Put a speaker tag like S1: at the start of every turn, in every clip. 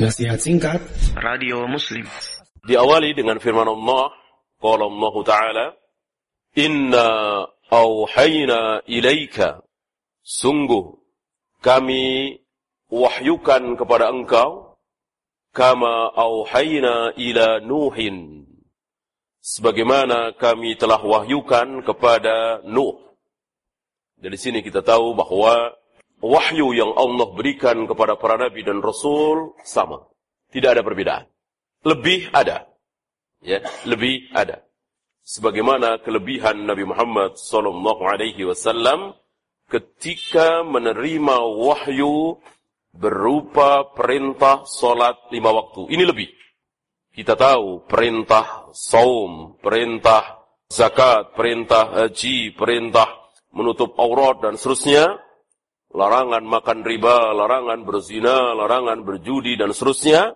S1: Nasihat singkat
S2: Radio Muslim.
S3: Diawali dengan firman Allah, qala Allah Ta'ala, "Inna auhayna ilaika." Sungguh kami wahyukan kepada engkau kama auhayna ila Nuhin. Sebagaimana kami telah wahyukan kepada Nuh. Dari sini kita tahu bahwa wahyu yang Allah berikan kepada para nabi dan rasul sama. Tidak ada perbedaan. Lebih ada. Ya, lebih ada. Sebagaimana kelebihan Nabi Muhammad sallallahu alaihi wasallam ketika menerima wahyu berupa perintah salat lima waktu. Ini lebih. Kita tahu perintah saum, perintah zakat, perintah haji, perintah menutup aurat dan seterusnya larangan makan riba, larangan berzina, larangan berjudi, dan seterusnya.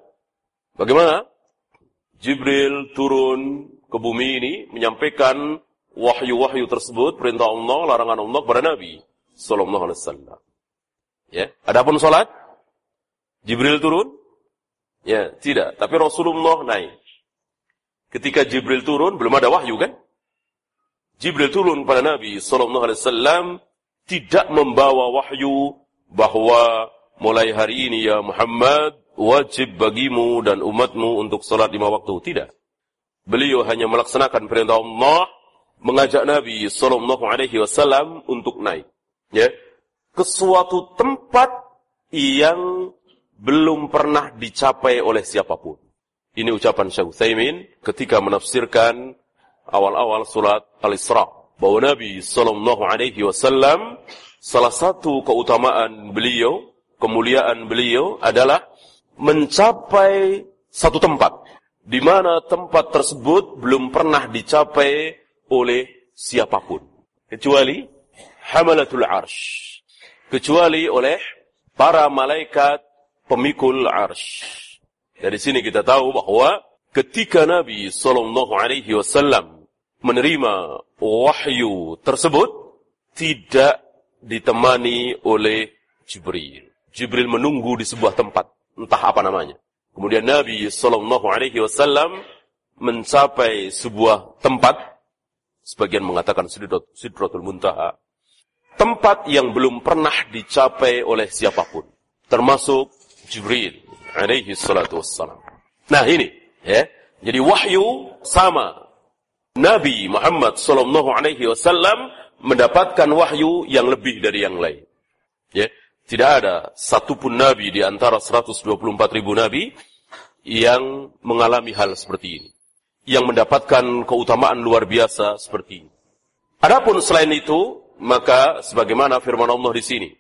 S3: Bagaimana? Jibril turun ke bumi ini menyampaikan wahyu-wahyu tersebut, perintah Allah, larangan Allah kepada Nabi Sallallahu Alaihi Wasallam. Ya, adapun sholat, Jibril turun? Ya, tidak. Tapi Rasulullah naik. Ketika Jibril turun, belum ada wahyu kan? Jibril turun kepada Nabi Sallallahu Alaihi Wasallam tidak membawa wahyu bahwa mulai hari ini ya Muhammad wajib bagimu dan umatmu untuk salat lima waktu. Tidak. Beliau hanya melaksanakan perintah Allah mengajak Nabi Sallallahu Alaihi Wasallam untuk naik, ya, ke suatu tempat yang belum pernah dicapai oleh siapa pun. Ini ucapan Syekh Utsaimin ketika menafsirkan awal-awal surat Al-Isra bahwa Nabi Sallallahu Alaihi Wasallam salah satu keutamaan beliau, kemuliaan beliau adalah mencapai satu tempat di mana tempat tersebut belum pernah dicapai oleh siapa pun. Kecuali hamalatul arsh. Kecuali oleh para malaikat pemikul arsh. Dari sini kita tahu bahwa ketika Nabi Sallallahu Alaihi Wasallam menerima wahyu tersebut tidak ditemani oleh Jibril. Jibril menunggu di sebuah tempat, entah apa namanya. Kemudian Nabi Shallallahu Alaihi Wasallam mencapai sebuah tempat, sebagian mengatakan Sidratul Muntaha, tempat yang belum pernah dicapai oleh siapa pun, termasuk Jibril alaihi salatu. Nah ini, ya. Jadi wahyu sama Nabi Muhammad Sallallahu Alaihi Wasallam mendapatkan wahyu yang lebih dari yang lain. Ya, tidak ada satupun nabi di antara 124 ribu nabi yang mengalami hal seperti ini, yang mendapatkan keutamaan luar biasa seperti ini. Adapun selain itu, maka sebagaimana firman Allah di sini,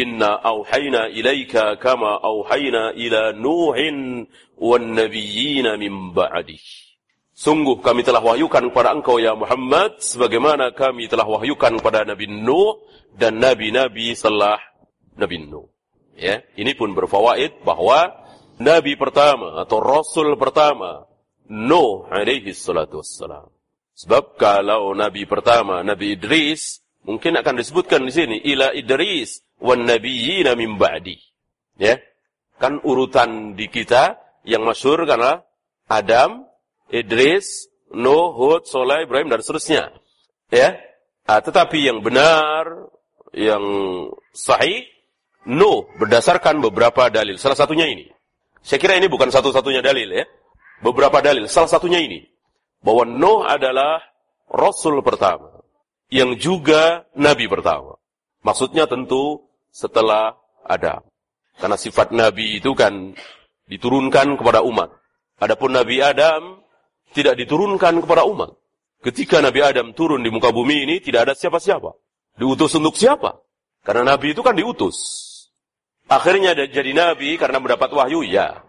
S3: Inna auhayna ilaika kama auhayna ila Nuhin wan nabiyyina min ba'dih. Sungguh kami telah wahyukan kepada engkau ya Muhammad sebagaimana kami telah wahyukan kepada Nabi Nuh dan nabi-nabi setelah Nabi Nuh. Ya, ini pun berfawaid bahwa nabi pertama atau rasul pertama Nuh alaihi salatu wassalam. Sebab kalau nabi pertama Nabi Idris mungkin akan disebutkan di sini ila Idris wan nabiyina min ba'di. Ya. Kan urutan di kita yang masyhur karena Adam, Idris, Nuh, Hud, Soleh, Ibrahim, dan seterusnya. Ya, nah, tetapi yang benar, yang sahih, Nuh berdasarkan beberapa dalil. Salah satunya ini. Saya kira ini bukan satu-satunya dalil ya. Beberapa dalil. Salah satunya ini. Bahwa Nuh adalah Rasul pertama. Yang juga Nabi pertama. Maksudnya tentu setelah Adam. Karena sifat Nabi itu kan diturunkan kepada umat. Adapun Nabi Adam tidak diturunkan kepada umat. Ketika Nabi Adam turun di muka bumi ini, tidak ada siapa-siapa. Diutus untuk siapa? Karena Nabi itu kan diutus. Akhirnya jadi Nabi karena mendapat wahyu, ya.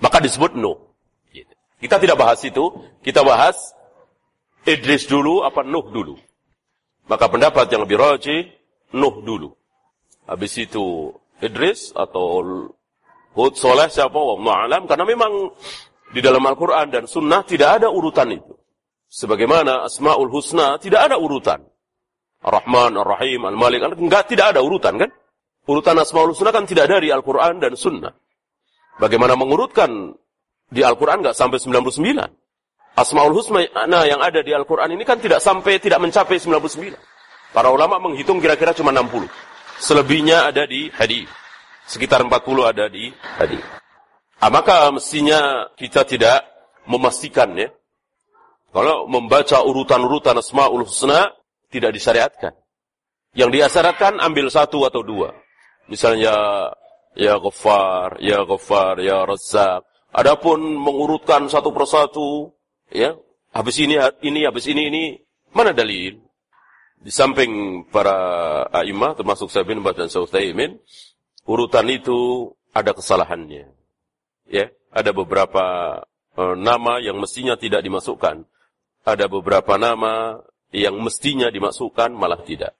S3: Maka disebut Nuh. Gitu. Kita tidak bahas itu, kita bahas Idris dulu apa Nuh dulu. Maka pendapat yang lebih rajih, Nuh dulu. Habis itu Idris atau Hud Soleh siapa? Wallahu alam karena memang di dalam Al-Quran dan Sunnah tidak ada urutan itu. Sebagaimana Asma'ul Husna tidak ada urutan. Ar-Rahman, Ar-Rahim, Al-Malik, enggak tidak ada urutan kan? Urutan Asma'ul Husna kan tidak dari Al-Quran dan Sunnah. Bagaimana mengurutkan di Al-Quran nggak sampai 99. Asmaul Husna nah, yang ada di Al-Quran ini kan tidak sampai, tidak mencapai 99. Para ulama menghitung kira-kira cuma 60. Selebihnya ada di hadis. Sekitar 40 ada di hadis. Ah, maka mestinya kita tidak memastikan ya. Kalau membaca urutan-urutan Asmaul Husna tidak disyariatkan. Yang diasyaratkan ambil satu atau dua. Misalnya ya Ghaffar, ya Ghaffar, ya Razzaq. Adapun mengurutkan satu persatu, ya, habis ini ini habis ini ini mana dalil? Di samping para a'imah termasuk saya bin dan Sautaimin, urutan itu ada kesalahannya. Ya, ada beberapa uh, nama yang mestinya tidak dimasukkan. Ada beberapa nama yang mestinya dimasukkan malah tidak.